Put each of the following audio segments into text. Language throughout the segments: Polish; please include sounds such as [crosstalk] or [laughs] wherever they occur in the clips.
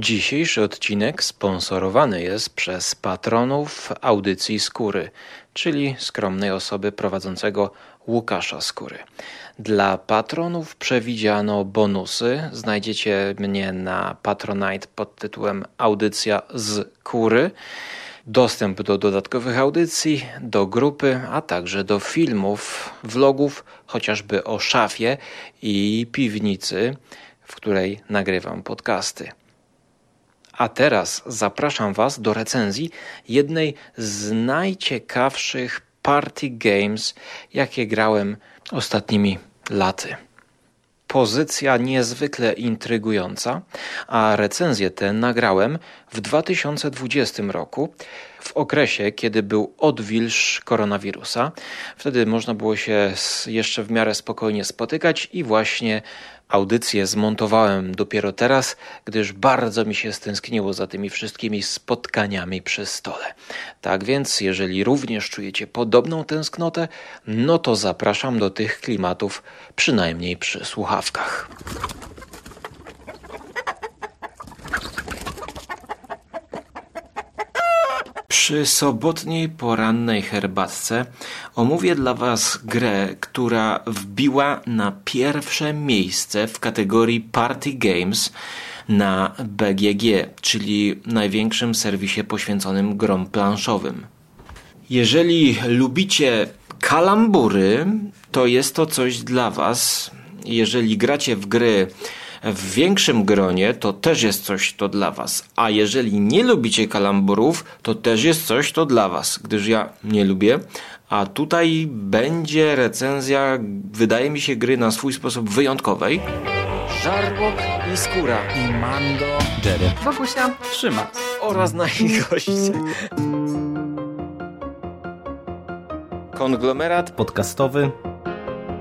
Dzisiejszy odcinek sponsorowany jest przez patronów audycji Skóry, czyli skromnej osoby prowadzącego Łukasza Skóry. Dla patronów przewidziano bonusy. Znajdziecie mnie na Patronite pod tytułem Audycja z Kury. Dostęp do dodatkowych audycji, do grupy, a także do filmów, vlogów, chociażby o szafie i piwnicy, w której nagrywam podcasty. A teraz zapraszam Was do recenzji jednej z najciekawszych party games, jakie grałem ostatnimi laty. Pozycja niezwykle intrygująca, a recenzję tę nagrałem w 2020 roku, w okresie, kiedy był odwilż koronawirusa. Wtedy można było się jeszcze w miarę spokojnie spotykać i właśnie Audycję zmontowałem dopiero teraz, gdyż bardzo mi się stęskniło za tymi wszystkimi spotkaniami przy stole. Tak więc, jeżeli również czujecie podobną tęsknotę, no to zapraszam do tych klimatów, przynajmniej przy słuchawkach. Przy sobotniej porannej herbatce omówię dla Was grę, która wbiła na pierwsze miejsce w kategorii Party Games na BGG, czyli największym serwisie poświęconym grom planszowym. Jeżeli lubicie kalambury, to jest to coś dla Was. Jeżeli gracie w gry w większym gronie, to też jest coś to dla Was. A jeżeli nie lubicie kalamburów, to też jest coś to dla Was, gdyż ja nie lubię. A tutaj będzie recenzja, wydaje mi się, gry na swój sposób wyjątkowej. Żarłok i Skóra. I Mando. Jerry. Bogusia. Trzyma. Oraz nasi goście. Konglomerat Podcastowy.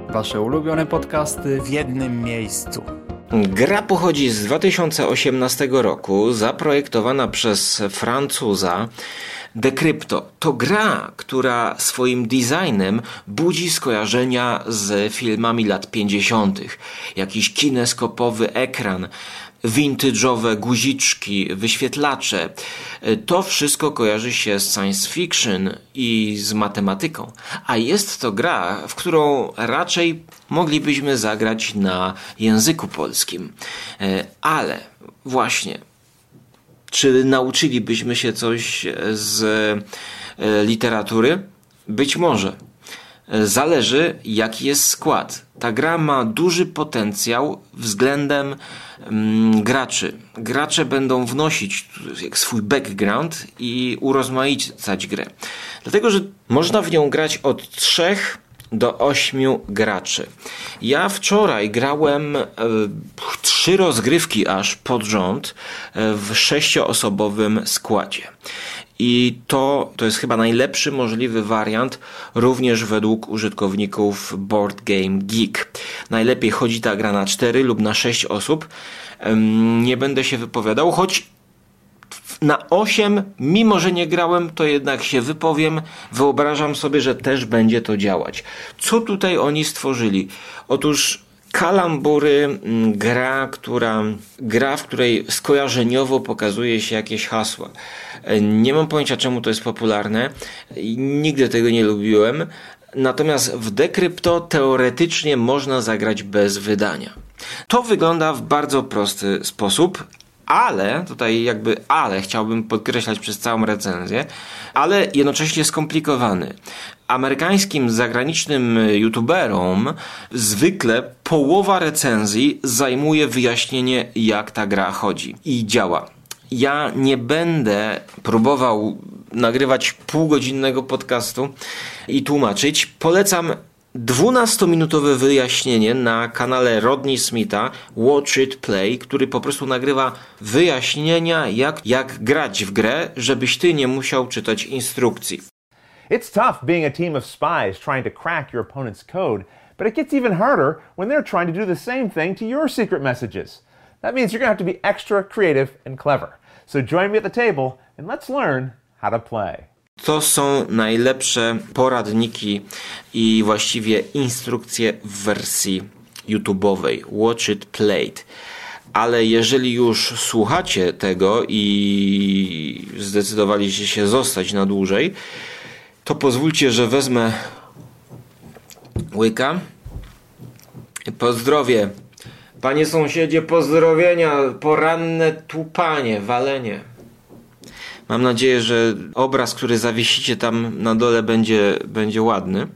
Wasze ulubione podcasty w jednym miejscu. Gra pochodzi z 2018 roku, zaprojektowana przez Francuza. Decrypto to gra, która swoim designem budzi skojarzenia z filmami lat 50. Jakiś kineskopowy ekran, vintage'owe guziczki, wyświetlacze. To wszystko kojarzy się z science fiction i z matematyką, a jest to gra, w którą raczej moglibyśmy zagrać na języku polskim. E, ale właśnie, czy nauczylibyśmy się coś z e, literatury? Być może. Zależy, jaki jest skład. Ta gra ma duży potencjał względem mm, graczy. Gracze będą wnosić swój background i urozmaicać grę. Dlatego, że można w nią grać od trzech do ośmiu graczy. Ja wczoraj grałem e, trzy rozgrywki aż pod rząd e, w sześcioosobowym składzie. I to, to jest chyba najlepszy możliwy wariant, również według użytkowników Board Game Geek. Najlepiej chodzi ta gra na 4 lub na 6 osób. Nie będę się wypowiadał, choć na 8, mimo że nie grałem, to jednak się wypowiem. Wyobrażam sobie, że też będzie to działać. Co tutaj oni stworzyli? Otóż Kalambury, mm, gra, która, gra, w której skojarzeniowo pokazuje się jakieś hasła. E, nie mam pojęcia, czemu to jest popularne. Nigdy tego nie lubiłem. Natomiast w Decrypto teoretycznie można zagrać bez wydania. To wygląda w bardzo prosty sposób, ale, tutaj jakby ale chciałbym podkreślać przez całą recenzję, ale jednocześnie skomplikowany. Amerykańskim zagranicznym youtuberom zwykle połowa recenzji zajmuje wyjaśnienie, jak ta gra chodzi i działa. Ja nie będę próbował nagrywać półgodzinnego podcastu i tłumaczyć. Polecam 12-minutowe wyjaśnienie na kanale Rodney Smitha Watch It Play, który po prostu nagrywa wyjaśnienia jak, jak grać w grę, żebyś ty nie musiał czytać instrukcji. It's tough being a team of spies trying to crack your opponent's code, but it gets even harder when they're trying to do the same thing to your secret messages. That means you're going to have to be extra creative and clever. So join me at the table and let's learn how to play. To są najlepsze poradniki i właściwie instrukcje w wersji YouTube'owej. Watch it played. ale jeżeli już słuchacie tego i zdecydowaliście się zostać na dłużej, to pozwólcie, że wezmę łyka. Pozdrowie. Panie sąsiedzie, pozdrowienia, poranne tupanie, walenie. Mam nadzieję, że obraz, który zawiesicie tam na dole będzie, będzie ładny.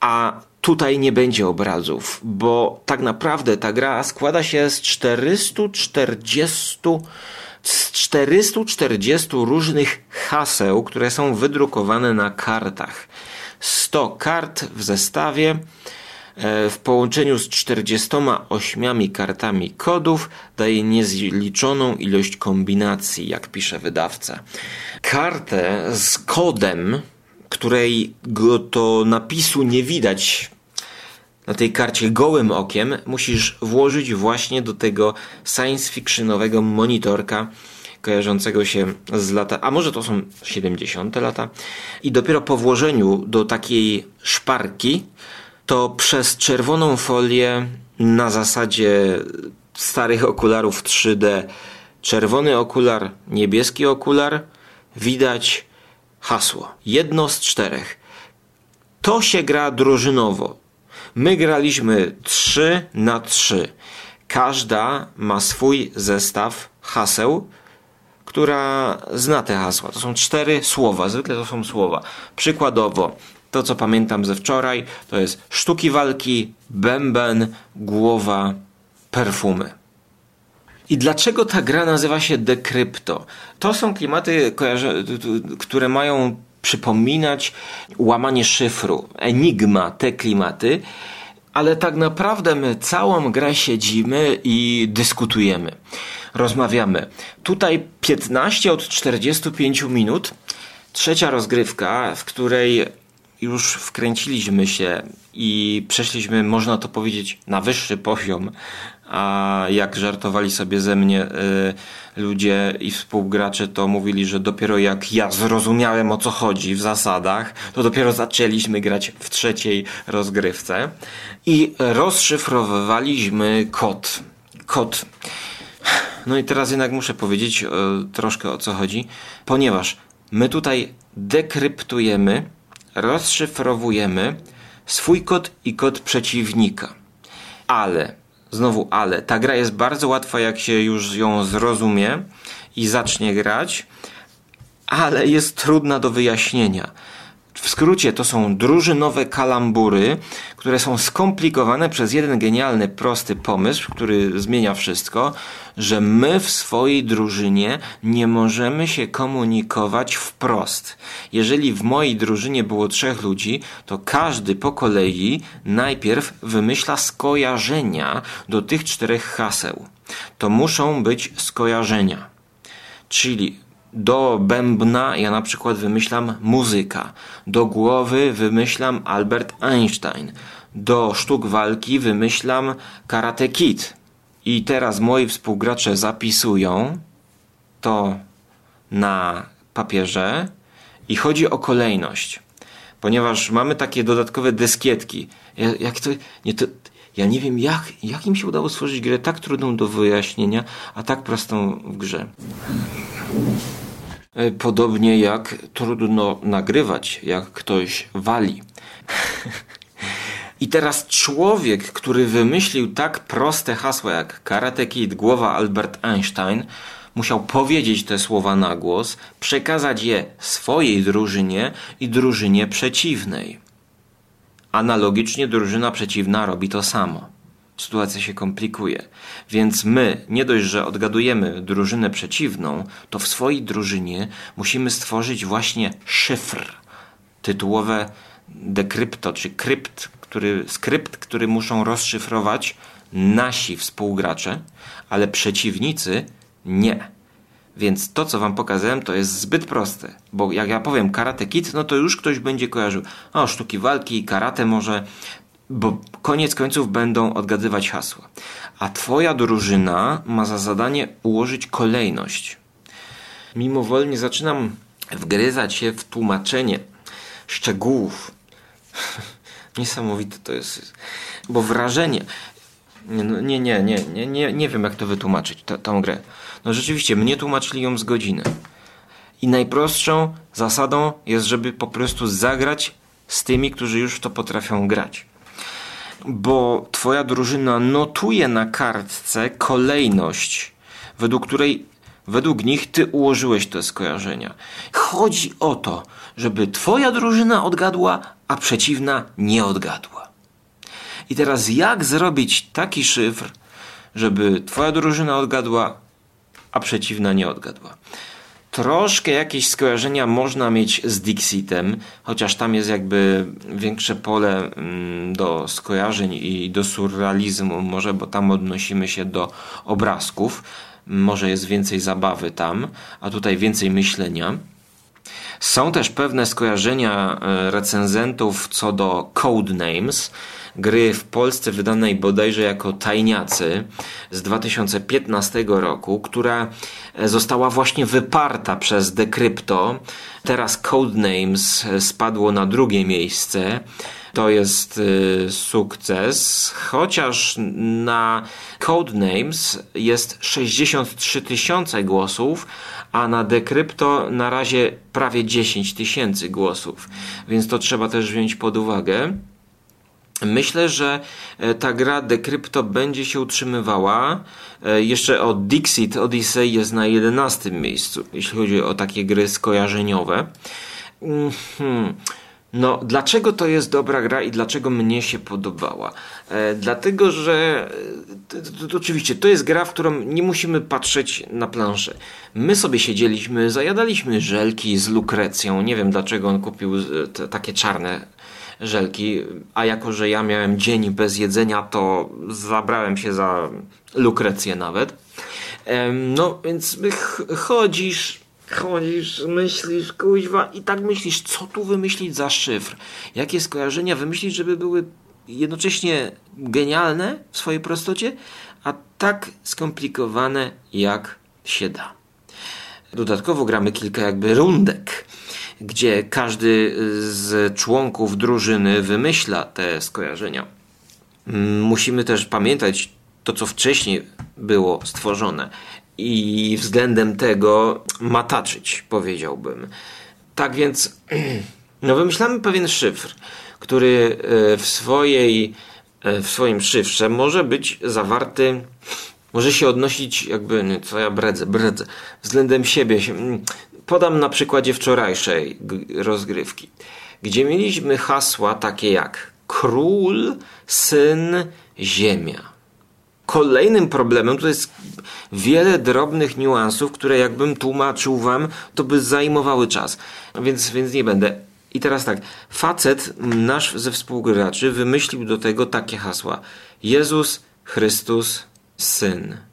A tutaj nie będzie obrazów, bo tak naprawdę ta gra składa się z 440 z 440 różnych haseł, które są wydrukowane na kartach. 100 kart w zestawie w połączeniu z 48 kartami kodów daje niezliczoną ilość kombinacji, jak pisze wydawca. Kartę z kodem, której go to napisu nie widać na tej karcie gołym okiem, musisz włożyć właśnie do tego science fictionowego monitorka kojarzącego się z lata, a może to są 70 lata. I dopiero po włożeniu do takiej szparki, to przez czerwoną folię na zasadzie starych okularów 3D, czerwony okular, niebieski okular, widać hasło. Jedno z czterech. To się gra drużynowo. My graliśmy 3 na 3. Każda ma swój zestaw haseł, która zna te hasła. To są cztery słowa, zwykle to są słowa. Przykładowo, to co pamiętam ze wczoraj, to jest sztuki walki, bęben, głowa, perfumy. I dlaczego ta gra nazywa się Decrypto? To są klimaty, które mają przypominać łamanie szyfru, enigma, te klimaty, ale tak naprawdę my całą grę siedzimy i dyskutujemy. Rozmawiamy. Tutaj 15 od 45 minut. Trzecia rozgrywka, w której już wkręciliśmy się i przeszliśmy, można to powiedzieć, na wyższy poziom. A jak żartowali sobie ze mnie y, ludzie i współgracze, to mówili, że dopiero jak ja zrozumiałem o co chodzi w zasadach, to dopiero zaczęliśmy grać w trzeciej rozgrywce i rozszyfrowywaliśmy kod. Kod. No i teraz jednak muszę powiedzieć y, troszkę o co chodzi, ponieważ my tutaj dekryptujemy rozszyfrowujemy swój kod i kod przeciwnika. Ale, znowu ale, ta gra jest bardzo łatwa, jak się już ją zrozumie i zacznie grać, ale jest trudna do wyjaśnienia. W skrócie to są drużynowe kalambury, które są skomplikowane przez jeden genialny, prosty pomysł, który zmienia wszystko, że my w swojej drużynie nie możemy się komunikować wprost. Jeżeli w mojej drużynie było trzech ludzi, to każdy po kolei najpierw wymyśla skojarzenia do tych czterech haseł. To muszą być skojarzenia. Czyli do bębna ja na przykład wymyślam muzyka. Do głowy wymyślam Albert Einstein. Do sztuk walki wymyślam Karate Kid. I teraz moi współgracze zapisują to na papierze i chodzi o kolejność. Ponieważ mamy takie dodatkowe dyskietki. Jak to, nie, to, ja nie wiem, jak, jak im się udało stworzyć grę tak trudną do wyjaśnienia, a tak prostą w grze. E, podobnie jak trudno nagrywać, jak ktoś wali. [laughs] I teraz człowiek, który wymyślił tak proste hasła jak Karate Kid, głowa Albert Einstein, musiał powiedzieć te słowa na głos, przekazać je swojej drużynie i drużynie przeciwnej. Analogicznie drużyna przeciwna robi to samo sytuacja się komplikuje. Więc my, nie dość, że odgadujemy drużynę przeciwną, to w swojej drużynie musimy stworzyć właśnie szyfr, tytułowe dekrypto, czy krypt, który, skrypt, który muszą rozszyfrować nasi współgracze, ale przeciwnicy nie. Więc to, co wam pokazałem, to jest zbyt proste. Bo jak ja powiem karate kid, no to już ktoś będzie kojarzył. O, sztuki walki, karate może, bo koniec końców będą odgadywać hasła. A twoja drużyna ma za zadanie ułożyć kolejność. Mimowolnie zaczynam wgryzać się w tłumaczenie szczegółów. [laughs] Niesamowite to jest. Bo wrażenie. No, nie, nie, nie, nie, nie, nie wiem jak to wytłumaczyć, t- tą grę. No rzeczywiście, mnie tłumaczyli ją z godziny. I najprostszą zasadą jest, żeby po prostu zagrać z tymi, którzy już to potrafią grać. Bo twoja drużyna notuje na kartce kolejność, według której według nich ty ułożyłeś te skojarzenia. Chodzi o to, żeby twoja drużyna odgadła, a przeciwna nie odgadła. I teraz jak zrobić taki szyfr, żeby twoja drużyna odgadła, a przeciwna nie odgadła? Troszkę jakieś skojarzenia można mieć z Dixitem, chociaż tam jest jakby większe pole mm, do skojarzeń i do surrealizmu, może, bo tam odnosimy się do obrazków. Może jest więcej zabawy tam, a tutaj więcej myślenia. Są też pewne skojarzenia e, recenzentów co do Codenames, gry w Polsce wydanej bodajże jako Tajniacy z 2015 roku, która e, została właśnie wyparta przez Decrypto. Teraz Codenames spadło na drugie miejsce. To jest y, sukces, chociaż na Codenames jest 63 tysiące głosów, a na Decrypto na razie prawie 10 tysięcy głosów, więc to trzeba też wziąć pod uwagę. Myślę, że e, ta gra Decrypto będzie się utrzymywała. E, jeszcze o Dixit Odyssey jest na 11 miejscu, jeśli chodzi o takie gry skojarzeniowe. Hmm. No, dlaczego to jest dobra gra i dlaczego mnie się podobała? E, dlatego, że to, to, to, oczywiście to jest gra, w którą nie musimy patrzeć na planszę. My sobie siedzieliśmy, zajadaliśmy żelki z lukrecją. Nie wiem dlaczego on kupił te, takie czarne żelki, a jako, że ja miałem dzień bez jedzenia, to zabrałem się za lukrecję nawet. No, więc chodzisz chodzisz, myślisz, kuźwa i tak myślisz, co tu wymyślić za szyfr? Jakie skojarzenia wymyślić, żeby były jednocześnie genialne w swojej prostocie, a tak skomplikowane jak się da. Dodatkowo gramy kilka jakby rundek, gdzie każdy z członków drużyny wymyśla te skojarzenia. Musimy też pamiętać to, co wcześniej było stworzone i względem tego mataczyć, powiedziałbym. Tak więc, [clears throat] no wymyślamy pewien szyfr, który e, w swojej, e, w swoim szyfrze może być zawarty, może się odnosić jakby, co ja bredzę, bredzę, względem siebie. Mm, podam na przykładzie wczorajszej rozgrywki, gdzie mieliśmy hasła takie jak król, syn, ziemia Kolejnym problemem to jest wiele drobnych niuansów, które jakbym tłumaczył wam, to by zajmowały czas. Więc, więc nie będę. I teraz tak, facet, nasz ze współgraczy, wymyślił do tego takie hasła. Jezus Chrystus, Syn.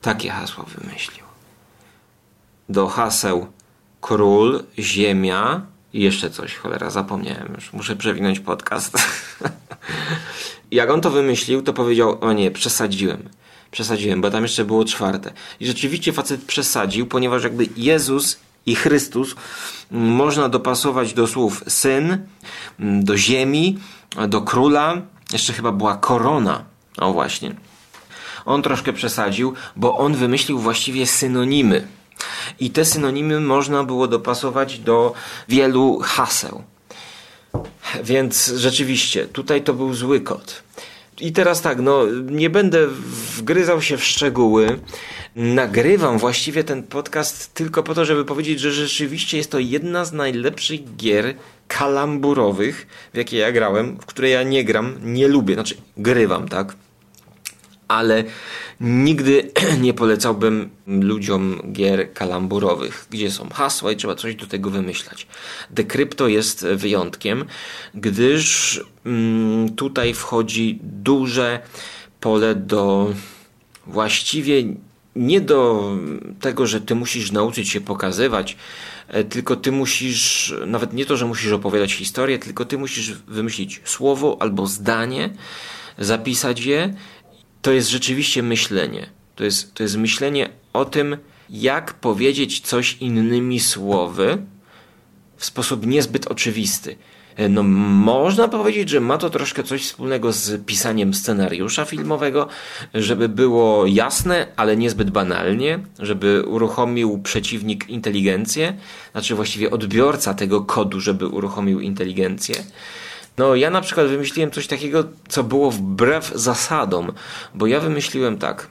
Takie hasła wymyślił. Do haseł król, ziemia, i jeszcze coś, cholera, zapomniałem już. Muszę przewinąć podcast. [laughs] Jak on to wymyślił, to powiedział, o nie, przesadziłem. Przesadziłem, bo tam jeszcze było czwarte. I rzeczywiście facet przesadził, ponieważ jakby Jezus i Chrystus można dopasować do słów syn, do ziemi, do króla. Jeszcze chyba była korona. O właśnie. On troszkę przesadził, bo on wymyślił właściwie synonimy i te synonimy można było dopasować do wielu haseł. Więc rzeczywiście, tutaj to był zły kod. I teraz tak, no nie będę wgryzał się w szczegóły. Nagrywam właściwie ten podcast tylko po to, żeby powiedzieć, że rzeczywiście jest to jedna z najlepszych gier kalamburowych, w jakie ja grałem, w które ja nie gram, nie lubię. Znaczy, grywam, tak? Ale nigdy [clears throat] nie polecałbym ludziom gier kalamburowych, gdzie są hasła i trzeba coś do tego wymyślać. Decrypto jest wyjątkiem, gdyż mm, tutaj wchodzi duże pole do właściwie nie do tego, że ty musisz nauczyć się pokazywać, e, tylko ty musisz, nawet nie to, że musisz opowiadać historię, tylko ty musisz wymyślić słowo albo zdanie, zapisać je to jest rzeczywiście myślenie. To jest, to jest myślenie o tym, jak powiedzieć coś innymi słowy w sposób niezbyt oczywisty. No, można powiedzieć, że ma to troszkę coś wspólnego z pisaniem scenariusza filmowego, żeby było jasne, ale niezbyt banalnie, żeby uruchomił przeciwnik inteligencję, znaczy właściwie odbiorca tego kodu, żeby uruchomił inteligencję. No, ja na przykład wymyśliłem coś takiego, co było wbrew zasadom, bo ja wymyśliłem tak.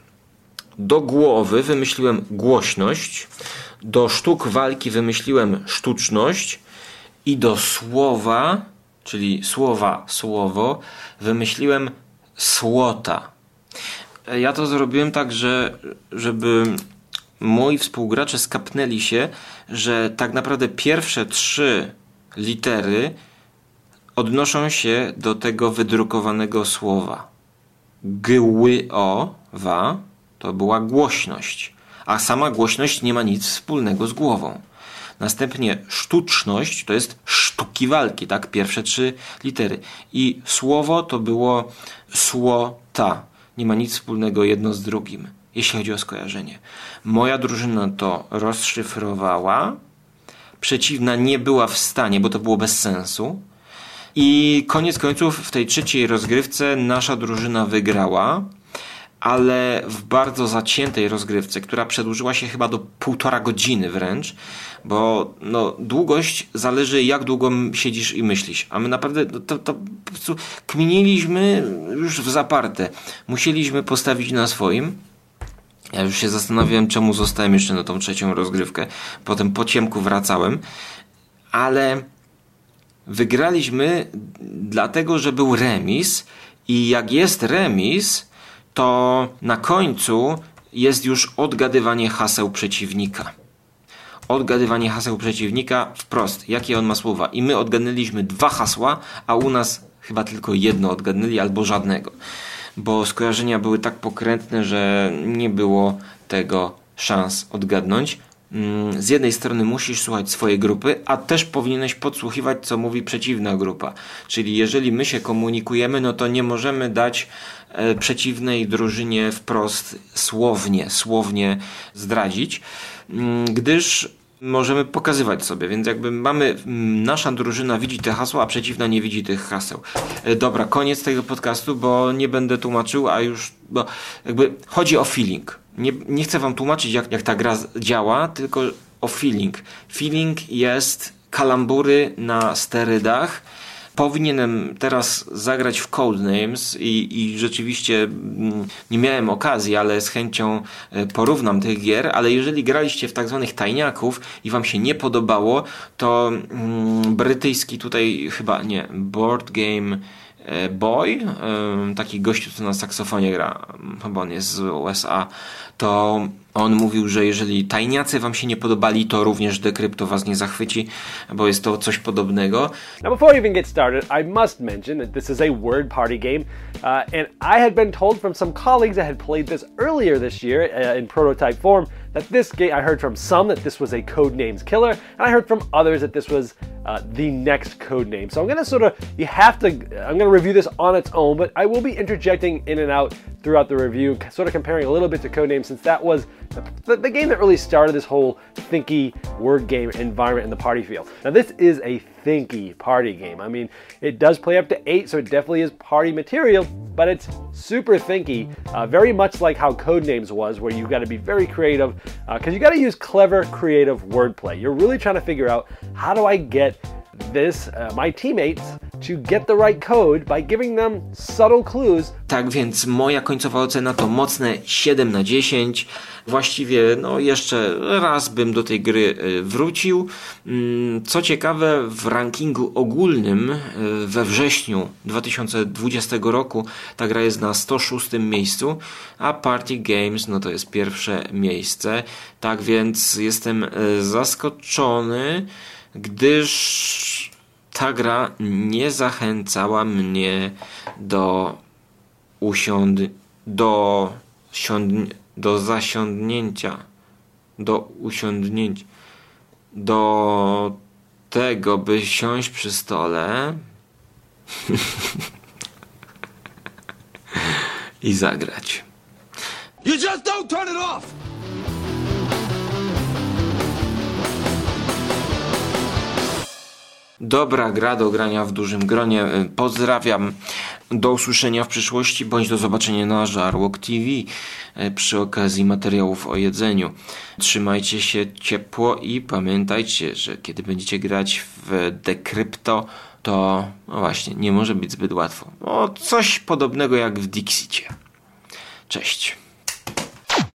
Do głowy wymyśliłem głośność, do sztuk walki wymyśliłem sztuczność i do słowa, czyli słowa, słowo, wymyśliłem słota. Ja to zrobiłem tak, że żeby moi współgracze skapnęli się, że tak naprawdę pierwsze trzy litery odnoszą się do tego wydrukowanego słowa. Gły o, wa, to była głośność, a sama głośność nie ma nic wspólnego z głową. Następnie sztuczność to jest sztuki walki, tak? Pierwsze trzy litery. I słowo to było słota. Nie ma nic wspólnego jedno z drugim, jeśli chodzi o skojarzenie. Moja drużyna to rozszyfrowała. Przeciwna nie była w stanie, bo to było bez sensu. I koniec końców w tej trzeciej rozgrywce nasza drużyna wygrała, ale w bardzo zaciętej rozgrywce, która przedłużyła się chyba do półtora godziny wręcz, bo no, długość zależy jak długo siedzisz i myślisz, a my naprawdę no, to, to po prostu kminiliśmy już w zaparte. Musieliśmy postawić na swoim. Ja już się zastanawiałem, czemu zostałem jeszcze na tą trzecią rozgrywkę. Potem po ciemku wracałem, ale wygraliśmy dlatego, że był remis i jak jest remis, to na końcu jest już odgadywanie haseł przeciwnika. Odgadywanie haseł przeciwnika wprost, jakie on ma słowa. I my odgadnęliśmy dwa hasła, a u nas chyba tylko jedno odgadnęli albo żadnego. Bo skojarzenia były tak pokrętne, że nie było tego szans odgadnąć. Mm, z jednej strony musisz słuchać swojej grupy, a też powinieneś podsłuchiwać, co mówi przeciwna grupa. Czyli jeżeli my się komunikujemy, no to nie możemy dać e, przeciwnej drużynie wprost słownie, słownie zdradzić, mm, gdyż możemy pokazywać sobie, więc jakby mamy, mm, nasza drużyna widzi te hasła, a przeciwna nie widzi tych haseł. E, dobra, koniec tego podcastu, bo nie będę tłumaczył, a już, bo jakby chodzi o feeling nie, nie chcę wam tłumaczyć, jak, jak ta gra działa, tylko o feeling. Feeling jest kalambury na sterydach. Powinienem teraz zagrać w Codenames i, i rzeczywiście mm, nie miałem okazji, ale z chęcią e, porównam tych gier, ale jeżeli graliście w tak zwanych tajniaków i wam się nie podobało, to mm, brytyjski tutaj chyba nie, board game Boy, taki gościu, co na saksofonie gra, chyba on jest z USA, to on mówił, że jeżeli tajniacy wam się nie podobali, to również dekrypto was nie zachwyci, bo jest to coś podobnego. Now before we even get started, I must mention that this is a word party game, uh, and I had been told from some colleagues that had played this earlier this year uh, in prototype form that this game, I heard from some that this was a Codenames killer, and I heard from others that this was uh, the next Codename. So I'm gonna sort of, you have to, I'm gonna review this on its own, but I will be interjecting in and out throughout the review, sort of comparing a little bit to Codename since that was the, the, game that really started this whole thinky word game environment in the party field. Now, this is a thinky party game. I mean, it does play up to eight, so it definitely is party material, but it's super thinky, uh, very much like how Codenames was, where you've got to be very creative because uh, you got to use clever, creative wordplay. You're really trying to figure out how do I get this, uh, my teammates, to get the right code by giving them subtle clues. Tak więc moja końcowa ocena to mocne 7 na 10. Właściwie no jeszcze raz bym do tej gry y, wrócił. Mm, co ciekawe w rankingu ogólnym y, we wrześniu 2020 roku ta gra jest na 106 miejscu, a Party Games no to jest pierwsze miejsce. Tak więc jestem y, zaskoczony gdyż ta gra nie zachęcała mnie do usiąd do siąd do zasiądnięcia do usiądnięcia do tego, by siąść przy stole [laughs] i zagrać. You just don't turn it off! Dobra gra do grania w dużym gronie. Pozdrawiam. Do usłyszenia w przyszłości bądź do zobaczenia na Żarłok TV e, przy okazji materiałów o jedzeniu. Trzymajcie się ciepło i pamiętajcie, że kiedy będziecie grać w Decrypto, to no właśnie nie może być zbyt łatwo. No, coś podobnego jak w Dixicie. Cześć.